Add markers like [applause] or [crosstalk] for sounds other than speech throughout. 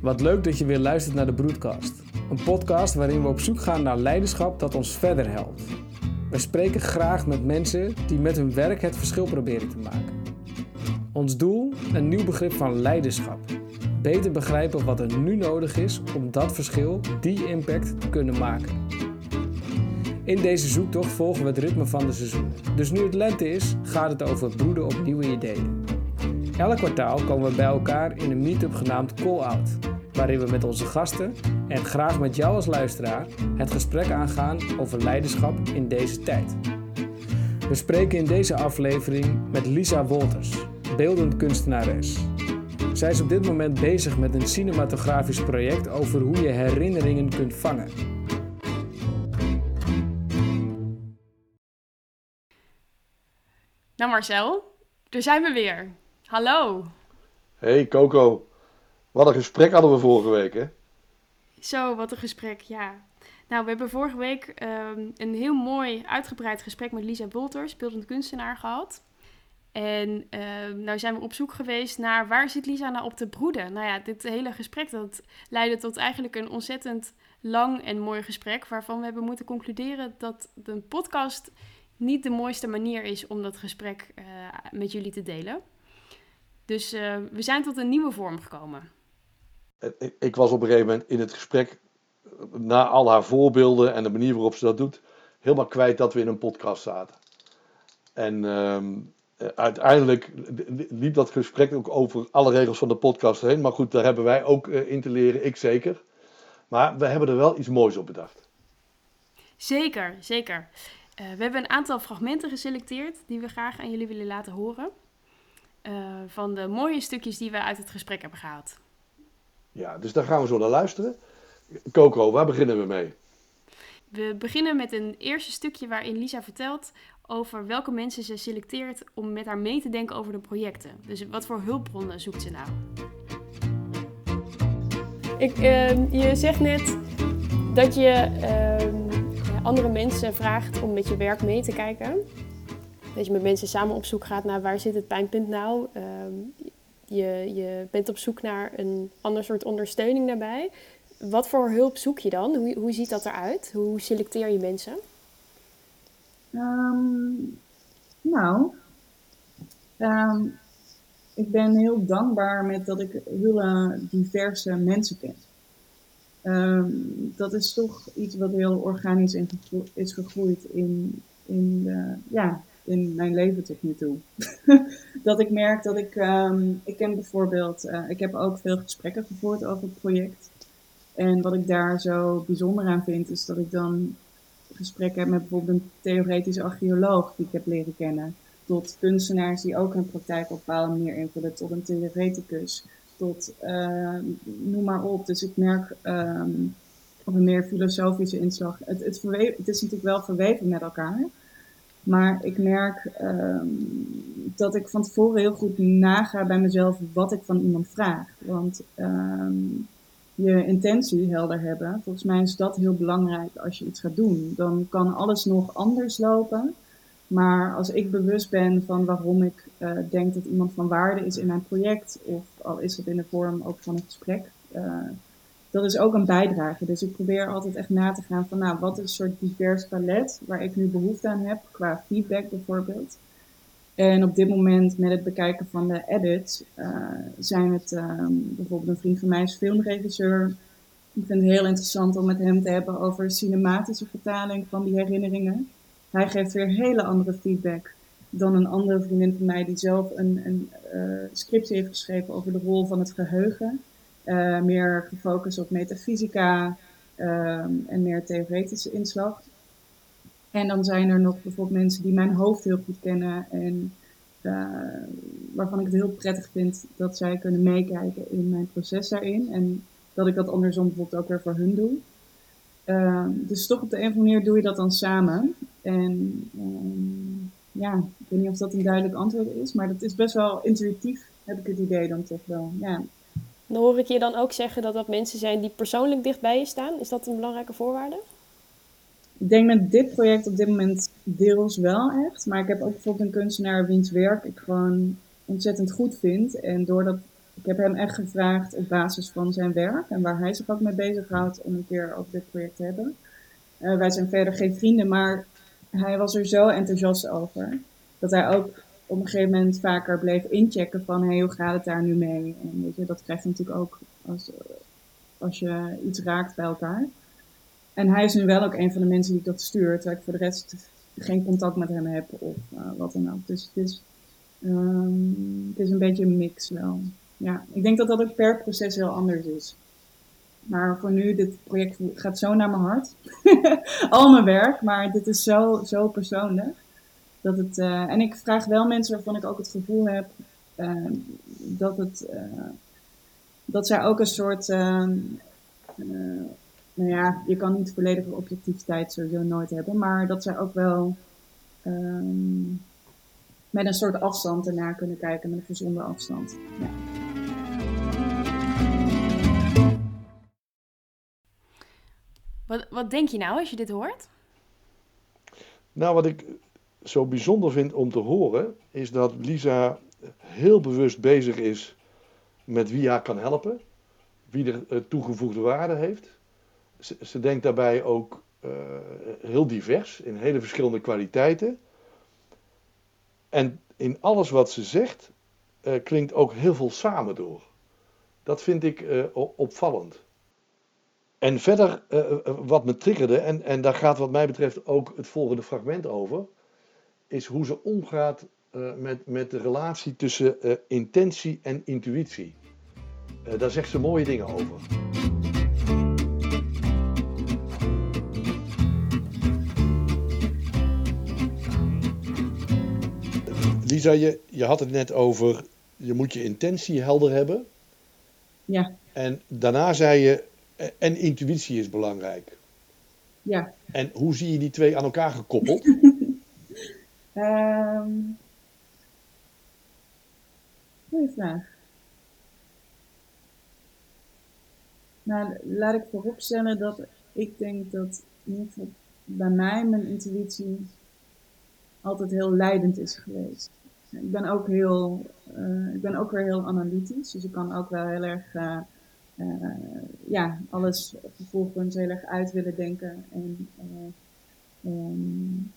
Wat leuk dat je weer luistert naar de Broadcast. Een podcast waarin we op zoek gaan naar leiderschap dat ons verder helpt. We spreken graag met mensen die met hun werk het verschil proberen te maken. Ons doel? Een nieuw begrip van leiderschap. Beter begrijpen wat er nu nodig is om dat verschil, die impact te kunnen maken. In deze zoektocht volgen we het ritme van de seizoenen. Dus nu het lente is, gaat het over broeden op nieuwe ideeën. Elk kwartaal komen we bij elkaar in een meetup genaamd Call Out, waarin we met onze gasten en graag met jou als luisteraar het gesprek aangaan over leiderschap in deze tijd. We spreken in deze aflevering met Lisa Wolters, beeldend kunstenares. Zij is op dit moment bezig met een cinematografisch project over hoe je herinneringen kunt vangen. Nou Marcel, daar zijn we weer. Hallo. Hey Coco, wat een gesprek hadden we vorige week hè? Zo, wat een gesprek, ja. Nou, we hebben vorige week ehm, een heel mooi uitgebreid gesprek met Lisa Wolters, beeldend kunstenaar, gehad. En uh, nou zijn we op zoek geweest naar waar zit Lisa nou op te broeden. Nou ja, dit hele gesprek dat leidde tot eigenlijk een ontzettend lang en mooi gesprek, waarvan we hebben moeten concluderen dat de podcast niet de mooiste manier is om dat gesprek uh, met jullie te delen. Dus uh, we zijn tot een nieuwe vorm gekomen. Ik was op een gegeven moment in het gesprek, na al haar voorbeelden en de manier waarop ze dat doet, helemaal kwijt dat we in een podcast zaten. En uh, uiteindelijk liep dat gesprek ook over alle regels van de podcast heen. Maar goed, daar hebben wij ook in te leren, ik zeker. Maar we hebben er wel iets moois op bedacht. Zeker, zeker. Uh, we hebben een aantal fragmenten geselecteerd die we graag aan jullie willen laten horen. Uh, van de mooie stukjes die we uit het gesprek hebben gehaald. Ja, dus daar gaan we zo naar luisteren. Coco, waar beginnen we mee? We beginnen met een eerste stukje waarin Lisa vertelt over welke mensen ze selecteert om met haar mee te denken over de projecten. Dus wat voor hulpbronnen zoekt ze nou? Ik, uh, je zegt net dat je uh, andere mensen vraagt om met je werk mee te kijken. Dat je met mensen samen op zoek gaat naar waar zit het pijnpunt nou. Uh, je, je bent op zoek naar een ander soort ondersteuning daarbij. Wat voor hulp zoek je dan? Hoe, hoe ziet dat eruit? Hoe selecteer je mensen? Um, nou, um, ik ben heel dankbaar met dat ik hele diverse mensen ken. Dat is toch iets wat heel organisch is gegroeid in, in, ja, in mijn leven tot nu toe. [laughs] dat ik merk dat ik, um, ik ken bijvoorbeeld, uh, ik heb ook veel gesprekken gevoerd over het project. En wat ik daar zo bijzonder aan vind, is dat ik dan gesprekken heb met bijvoorbeeld een theoretische archeoloog die ik heb leren kennen. Tot kunstenaars die ook hun praktijk op een bepaalde manier invullen, tot een theoreticus, tot uh, noem maar op. Dus ik merk op een meer filosofische inslag. Het, het, het is natuurlijk wel verweven met elkaar. Maar ik merk um, dat ik van tevoren heel goed naga bij mezelf wat ik van iemand vraag. Want um, je intentie helder hebben, volgens mij is dat heel belangrijk als je iets gaat doen. Dan kan alles nog anders lopen. Maar als ik bewust ben van waarom ik uh, denk dat iemand van waarde is in mijn project, of al is dat in de vorm ook van een gesprek, uh, dat is ook een bijdrage. Dus ik probeer altijd echt na te gaan van, nou, wat is een soort divers palet waar ik nu behoefte aan heb, qua feedback bijvoorbeeld. En op dit moment met het bekijken van de edits uh, zijn het um, bijvoorbeeld een vriend van mij is filmregisseur. Ik vind het heel interessant om met hem te hebben over cinematische vertaling van die herinneringen. Hij geeft weer hele andere feedback dan een andere vriendin van mij die zelf een, een scriptie heeft geschreven over de rol van het geheugen. Uh, meer gefocust op metafysica um, en meer theoretische inslag. En dan zijn er nog bijvoorbeeld mensen die mijn hoofd heel goed kennen en uh, waarvan ik het heel prettig vind dat zij kunnen meekijken in mijn proces daarin. En dat ik dat andersom bijvoorbeeld ook weer voor hun doe. Uh, dus toch op de een of andere manier doe je dat dan samen. En um, ja, ik weet niet of dat een duidelijk antwoord is, maar dat is best wel intuïtief, heb ik het idee dan toch wel. Ja. Dan hoor ik je dan ook zeggen dat dat mensen zijn die persoonlijk dicht bij je staan. Is dat een belangrijke voorwaarde? Ik denk met dit project op dit moment deels wel echt. Maar ik heb ook bijvoorbeeld een kunstenaar wiens werk ik gewoon ontzettend goed vind. En door dat ik heb hem echt gevraagd op basis van zijn werk en waar hij zich ook mee bezighoudt om een keer over dit project te hebben. Uh, wij zijn verder geen vrienden, maar hij was er zo enthousiast over dat hij ook op een gegeven moment vaker bleef inchecken van hoe gaat het daar nu mee? En weet je, dat krijg je natuurlijk ook als, als je iets raakt bij elkaar. En hij is nu wel ook een van de mensen die dat stuurt, terwijl ik voor de rest geen contact met hem heb of uh, wat dan ook. Dus het is, um, het is een beetje een mix wel. Ja, ik denk dat dat ook per proces heel anders is. Maar voor nu, dit project gaat zo naar mijn hart. [laughs] Al mijn werk, maar dit is zo, zo persoonlijk. Dat het, uh, en ik vraag wel mensen waarvan ik ook het gevoel heb uh, dat het, uh, dat zij ook een soort, ehm, nou ja, je kan niet volledige objectiviteit sowieso nooit hebben, maar dat zij ook wel um, met een soort afstand ernaar kunnen kijken, met een gezonde afstand. Ja. Wat, wat denk je nou als je dit hoort? Nou, wat ik zo bijzonder vind om te horen, is dat Lisa heel bewust bezig is met wie haar kan helpen, wie er eh, toegevoegde waarde heeft. Ze, denkt daarbij ook uh, heel divers, in hele verschillende kwaliteiten. En in alles wat ze zegt, uh, klinkt ook heel veel samen door. Dat vind ik opvallend. En verder, wat me triggerde, en, en daar gaat wat mij betreft ook het volgende fragment over, is hoe ze omgaat uh, met, met de relatie tussen uh, intentie en intuïtie. Uh, daar zegt ze mooie dingen over. Lisa, je, je had het net over, je moet je intentie helder hebben. Ja. En daarna zei je, en intuïtie is belangrijk. Ja. En hoe zie je die twee aan elkaar gekoppeld? [laughs] Um, goeie vraag. Nou, laat ik vooropstellen dat ik denk dat bij mij mijn intuïtie altijd heel leidend is geweest. Ik ben ook heel, uh, ik ben ook weer heel analytisch, dus ik kan ook wel heel erg, uh, uh, ja, alles vervolgens heel erg uit willen denken en um,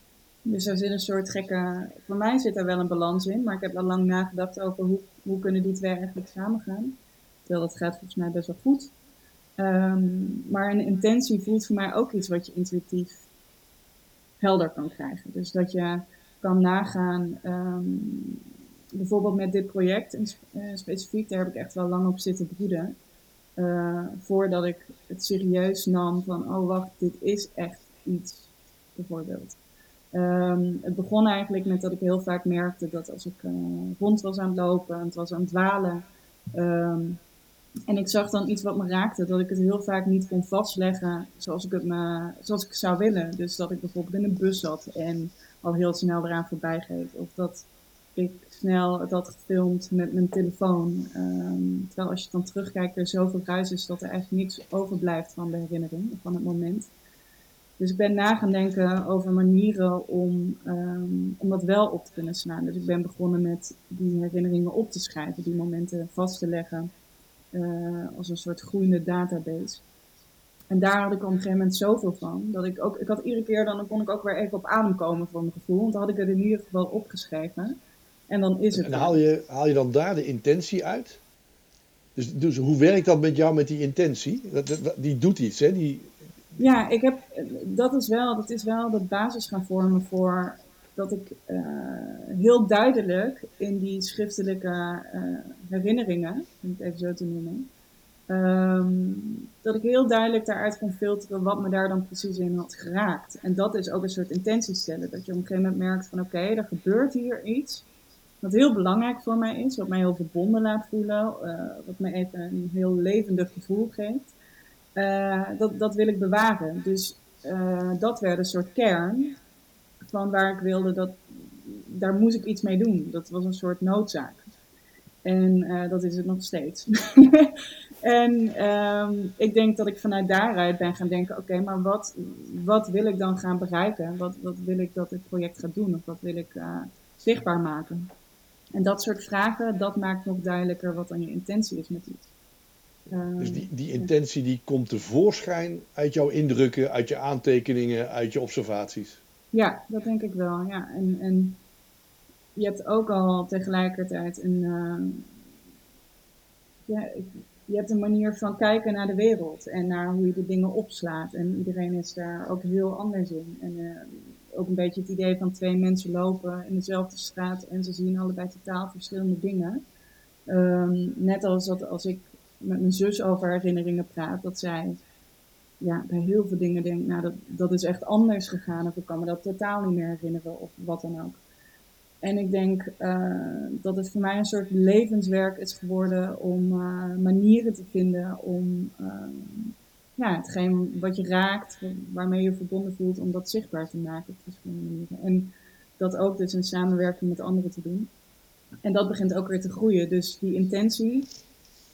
dus er zit een soort gekke. Voor mij zit er wel een balans in, maar ik heb al lang nagedacht over hoe, hoe kunnen die twee eigenlijk samengaan. Terwijl dat gaat volgens mij best wel goed. Um, maar een intentie voelt voor mij ook iets wat je intuïtief helder kan krijgen. Dus dat je kan nagaan, um, bijvoorbeeld met dit project in, uh, specifiek, daar heb ik echt wel lang op zitten broeden. Uh, voordat ik het serieus nam van, oh wacht, dit is echt iets, bijvoorbeeld. Um, het begon eigenlijk met dat ik heel vaak merkte dat als ik uh, rond was aan het lopen, het was aan het dwalen, um, en ik zag dan iets wat me raakte, dat ik het heel vaak niet kon vastleggen zoals ik het me, zoals ik zou willen. Dus dat ik bijvoorbeeld in een bus zat en al heel snel eraan voorbij geef. Of dat ik snel het had gefilmd met mijn telefoon. Um, terwijl als je dan terugkijkt, er zoveel ruis is dat er eigenlijk niks overblijft van de herinnering, van het moment. Dus ik ben na gaan denken over manieren om, um, om dat wel op te kunnen slaan. Dus ik ben begonnen met die herinneringen op te schrijven, die momenten vast te leggen uh, als een soort groeiende database. En daar had ik op een gegeven moment zoveel van, dat ik ook, ik had iedere keer dan, dan kon ik ook weer even op adem komen voor mijn gevoel, want dan had ik het in ieder geval opgeschreven. En dan is het. En haal je, haal je dan daar de intentie uit? Dus, dus hoe werkt dat met jou met die intentie? Dat, dat, die doet iets, hè? Die, ja, ik heb, dat, is wel, dat is wel de basis gaan vormen voor dat ik uh, heel duidelijk in die schriftelijke uh, herinneringen, om het even zo te noemen, um, dat ik heel duidelijk daaruit kon filteren wat me daar dan precies in had geraakt. En dat is ook een soort intentie stellen. Dat je op een gegeven moment merkt van oké, er gebeurt hier iets wat heel belangrijk voor mij is, wat mij heel verbonden laat voelen, wat me even een heel levendig gevoel geeft. Uh, dat, dat wil ik bewaren. Dus uh, dat werd een soort kern van waar ik wilde dat, daar moest ik iets mee doen. Dat was een soort noodzaak. En uh, dat is het nog steeds. [laughs] en um, ik denk dat ik vanuit daaruit ben gaan denken: oké, maar wat, wat wil ik dan gaan bereiken? Wat, wat wil ik dat dit project gaat doen? Of wat wil ik zichtbaar maken? En dat soort vragen, dat maakt nog duidelijker wat dan je intentie is met iets. Dus die, die intentie die komt tevoorschijn uit jouw indrukken, uit je aantekeningen, uit je observaties? Ja, dat denk ik wel. Ja. En, en je hebt ook al tegelijkertijd een, uh, ja, je hebt een manier van kijken naar de wereld en naar hoe je de dingen opslaat. En iedereen is daar ook heel anders in. En uh, ook een beetje het idee van twee mensen lopen in dezelfde straat en ze zien allebei totaal verschillende dingen. Um, net als dat als ik met mijn zus over herinneringen praat, dat zij ja, bij heel veel dingen denkt, nou dat, dat is echt anders gegaan of ik kan me dat totaal niet meer herinneren of wat dan ook. En ik denk uh, dat het voor mij een soort levenswerk is geworden om uh, manieren te vinden om uh, ja, hetgeen wat je raakt, waarmee je verbonden voelt, om dat zichtbaar te maken op verschillende manieren. En dat ook dus in samenwerking met anderen te doen. En dat begint ook weer te groeien. Dus die intentie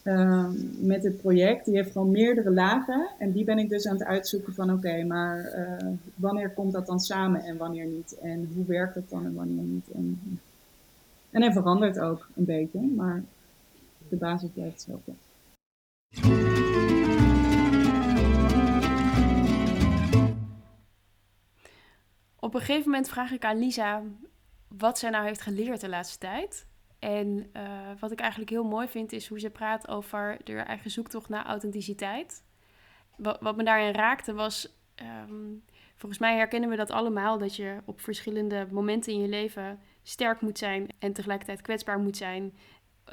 uh, met het project, die heeft gewoon meerdere lagen. En die ben ik dus aan het uitzoeken van oké, maar uh, wanneer komt dat dan samen en wanneer niet? En hoe werkt het dan en wanneer niet? En, en hij verandert ook een beetje, maar de basis blijft hetzelfde. Op een gegeven moment vraag ik aan Lisa wat zij nou heeft geleerd de laatste tijd. En uh, wat ik eigenlijk heel mooi vind, is hoe ze praat over de eigen zoektocht naar authenticiteit. Wat, me daarin raakte was, um, volgens mij herkennen we dat allemaal, dat je op verschillende momenten in je leven sterk moet zijn en tegelijkertijd kwetsbaar moet zijn.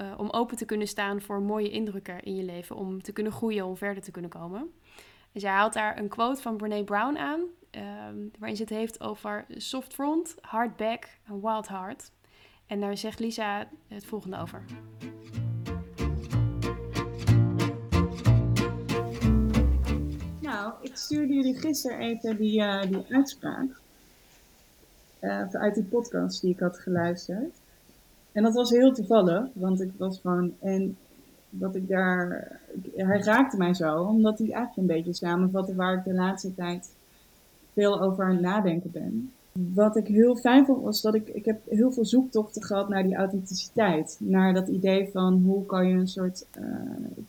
Uh, om open te kunnen staan voor mooie indrukken in je leven, om te kunnen groeien, om verder te kunnen komen. En zij haalt daar een quote van Brene Brown aan, um, waarin ze het heeft over soft front, hard back en wild heart. En daar zegt Lisa het volgende over. Nou, ik stuurde jullie gisteren even die, uh, die uitspraak. Uh, uit die podcast die ik had geluisterd. En dat was heel toevallig, want ik was gewoon. En dat ik daar. Hij raakte mij zo, omdat hij eigenlijk een beetje samenvatte waar ik de laatste tijd veel over aan het nadenken ben. Wat ik heel fijn vond was dat ik, ik heb heel veel zoektochten gehad naar die authenticiteit. Naar dat idee van hoe kan je een soort uh,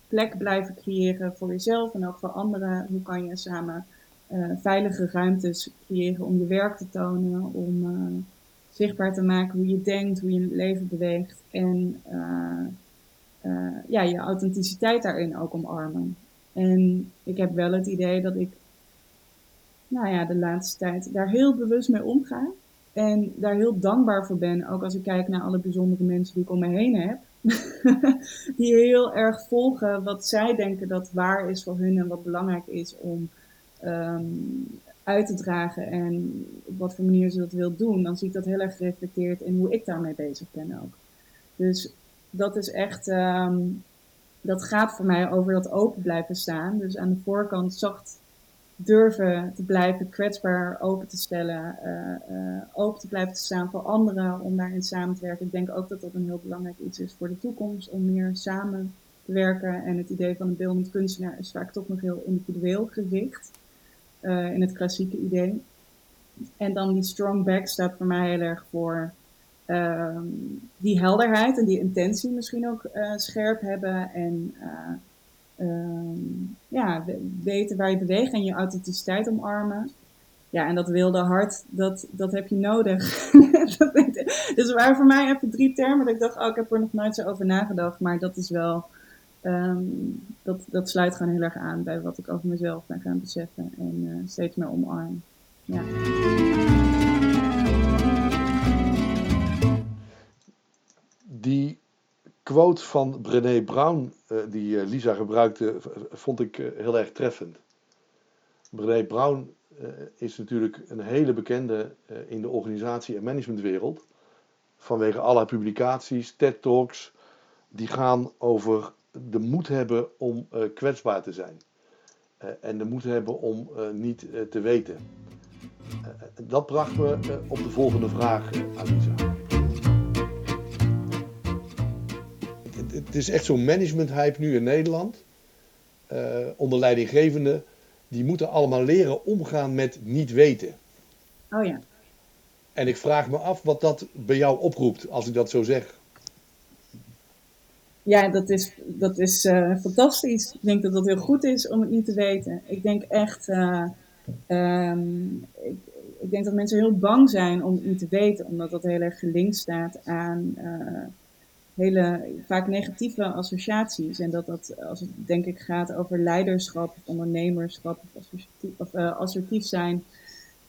plek blijven creëren voor jezelf en ook voor anderen. Hoe kan je samen uh, veilige ruimtes creëren om je werk te tonen, om uh, zichtbaar te maken hoe je denkt, hoe je het leven beweegt. En ja, je authenticiteit daarin ook omarmen. En ik heb wel het idee dat ik nou ja, de laatste tijd daar heel bewust mee omga. En daar heel dankbaar voor ben, ook als ik kijk naar alle bijzondere mensen die ik om me heen heb. [laughs] die heel erg volgen wat zij denken dat waar is voor hun en wat belangrijk is om um, uit te dragen en op wat voor manier ze dat wil doen. Dan zie ik dat heel erg gereflecteerd in hoe ik daarmee bezig ben ook. Dus dat is echt, um, dat gaat voor mij over dat open blijven staan. Dus aan de voorkant zacht durven te blijven kwetsbaar open te stellen, uh, open te blijven te staan voor anderen om daarin samen te werken. Ik denk ook dat dat een heel belangrijk iets is voor de toekomst, om meer samen te werken. En het idee van een beeldend kunstenaar is vaak toch nog heel individueel gericht, uh, in het klassieke idee. En dan die strong back staat voor mij heel erg voor ehm, die helderheid en die intentie misschien ook scherp hebben en ja, weten waar je beweegt en je authenticiteit omarmen. Ja, en dat wilde hart, dat, dat heb je nodig. [laughs] dus waren voor mij even drie termen dat ik dacht, oh, ik heb er nog nooit zo over nagedacht. Maar dat is wel, um, dat, dat sluit gewoon heel erg aan bij wat ik over mezelf ben gaan beseffen. En uh, steeds meer omarm. Ja. Quote van Brené Brown, uh, die uh, Lisa gebruikte, vond ik uh, heel erg treffend. Brené Brown is natuurlijk een hele bekende in de organisatie- en managementwereld. Vanwege alle publicaties, TED-talks, die gaan over de moed hebben om kwetsbaar te zijn. en de moed hebben om niet te weten. dat bracht me op de volgende vraag aan Lisa. Het is echt zo'n management hype nu in Nederland. Uh, onder leidinggevenden. Die moeten allemaal leren omgaan met niet weten. Oh ja. En ik vraag me af wat dat bij jou oproept, als ik dat zo zeg. Ja, dat is, dat is uh, fantastisch. Ik denk dat dat heel goed is om het niet te weten. Ik denk echt, uh, um, ik, ik, denk dat mensen heel bang zijn om het niet te weten, omdat dat heel erg gelinkt staat aan hele vaak negatieve associaties. En dat dat, als het denk ik gaat over leiderschap of ondernemerschap of assertief, of, assertief zijn,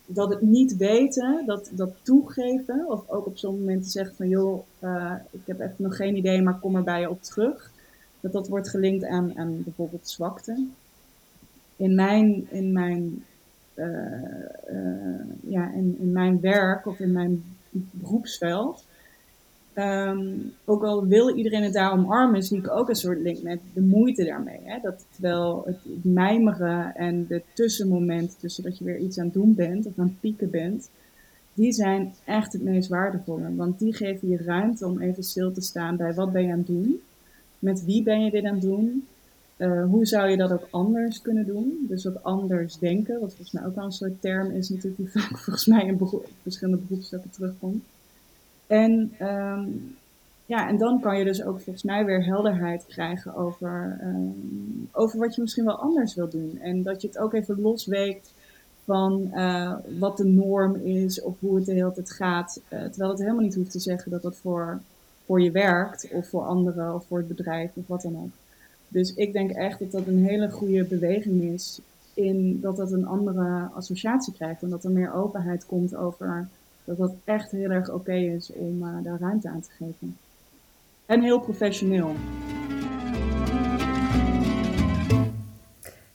dat het niet weten, dat, dat toegeven, of ook op zo'n moment zeggen van joh, uh, ik heb echt nog geen idee, maar kom er bij je op terug. Dat dat wordt gelinkt aan, aan bijvoorbeeld zwakte. In mijn, in mijn, uh, ja, in, in mijn werk of in mijn beroepsveld Um, ook al wil iedereen het daar omarmen, zie ik ook een soort link met de moeite daarmee. Hè? Dat terwijl het mijmeren en de tussenmomenten tussen dat je weer iets aan het doen bent of aan het pieken bent, die zijn echt het meest waardevolle. Want die geven je ruimte om even stil te staan bij wat ben je aan het doen, met wie ben je dit aan het doen, uh, hoe zou je dat ook anders kunnen doen? Dus wat anders denken, wat volgens mij ook wel een soort term is natuurlijk die vaak [laughs] volgens mij in verschillende beroepsstukken terugkomt. En, um, ja, en dan kan je dus ook volgens mij weer helderheid krijgen over, um, over wat je misschien wel anders wil doen. En dat je het ook even losweekt van uh, wat de norm is of hoe het de hele tijd gaat. Uh, terwijl het helemaal niet hoeft te zeggen dat dat voor, voor je werkt of voor anderen of voor het bedrijf of wat dan ook. Dus ik denk echt dat dat een hele goede beweging is in dat dat een andere associatie krijgt en dat er meer openheid komt over dat dat echt heel erg oké is om uh, daar ruimte aan te geven. En heel professioneel.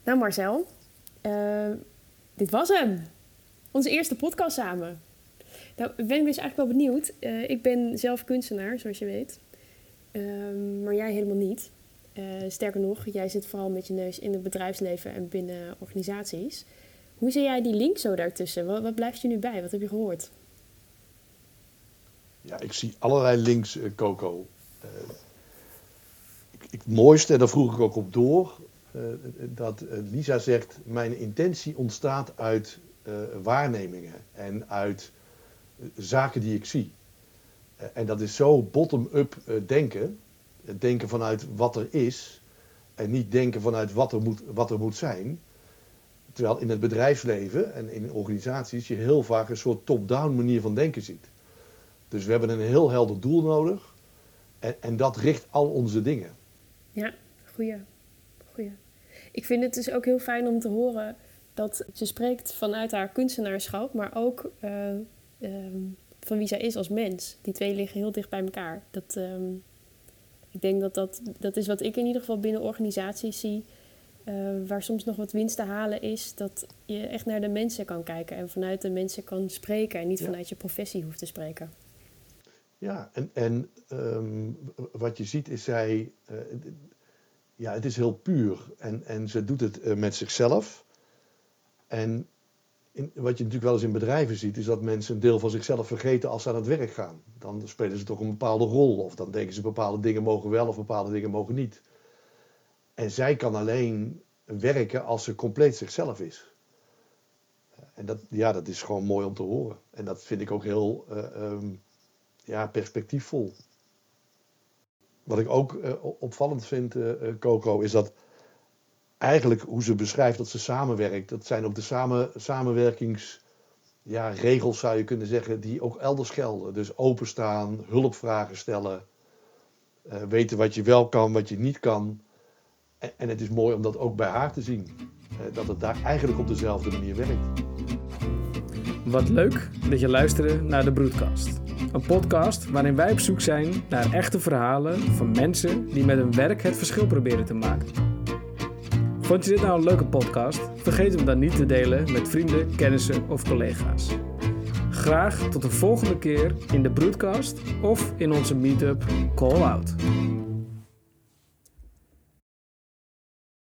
Nou Marcel, uh, dit was hem. Onze eerste podcast samen. Nou, ben ik dus eigenlijk wel benieuwd. Uh, ik ben zelf kunstenaar, zoals je weet. Ehm, maar jij helemaal niet. sterker nog, jij zit vooral met je neus in het bedrijfsleven en binnen organisaties. Hoe zie jij die link zo daartussen? Wat, wat blijft je nu bij? Wat heb je gehoord? Ja, ik zie allerlei links, uh, Coco. Uh, ik, het mooiste, en daar vroeg ik ook op door, uh, dat Lisa zegt: Mijn intentie ontstaat uit waarnemingen en uit zaken die ik zie. en dat is zo bottom-up denken. Denken vanuit wat er is en niet denken vanuit wat er moet, wat er moet zijn. Terwijl in het bedrijfsleven en in organisaties je heel vaak een soort top-down manier van denken ziet. Dus we hebben een heel helder doel nodig. En, en dat richt al onze dingen. Ja, goeie. goeie. Ik vind het dus ook heel fijn om te horen dat ze spreekt vanuit haar kunstenaarschap, maar ook uh, um, van wie zij is als mens. Die twee liggen heel dicht bij elkaar. Dat, um, ik denk dat, dat dat is wat ik in ieder geval binnen organisaties zie. Uh, waar soms nog wat winst te halen is dat je echt naar de mensen kan kijken en vanuit de mensen kan spreken en niet ja. vanuit je professie hoeft te spreken. Ja, en, en um, wat je ziet is zij, uh, ja, het is heel puur. En, en ze doet het uh, met zichzelf. En in, wat je natuurlijk wel eens in bedrijven ziet, is dat mensen een deel van zichzelf vergeten als ze aan het werk gaan. Dan spelen ze toch een bepaalde rol. Of dan denken ze bepaalde dingen mogen wel of bepaalde dingen mogen niet. En zij kan alleen werken als ze compleet zichzelf is. En dat, ja, dat is gewoon mooi om te horen. En dat vind ik ook heel uh, um, ja, perspectiefvol. Wat ik ook uh, opvallend vind, uh, Coco, is dat eigenlijk hoe ze beschrijft dat ze samenwerkt, dat zijn ook de samen, samenwerkingsregels, ja, regels, zou je kunnen zeggen, die ook elders gelden. Dus openstaan, hulpvragen stellen, weten wat je wel kan, wat je niet kan. En, en, het is mooi om dat ook bij haar te zien, dat het daar eigenlijk op dezelfde manier werkt. Wat leuk dat je luisterde naar de Broedkast. Een podcast waarin wij op zoek zijn naar echte verhalen van mensen die met hun werk het verschil proberen te maken. Vond je dit nou een leuke podcast? Vergeet hem dan niet te delen met vrienden, kennissen of collega's. Graag tot de volgende keer in de Broedcast of in onze meetup Call Out.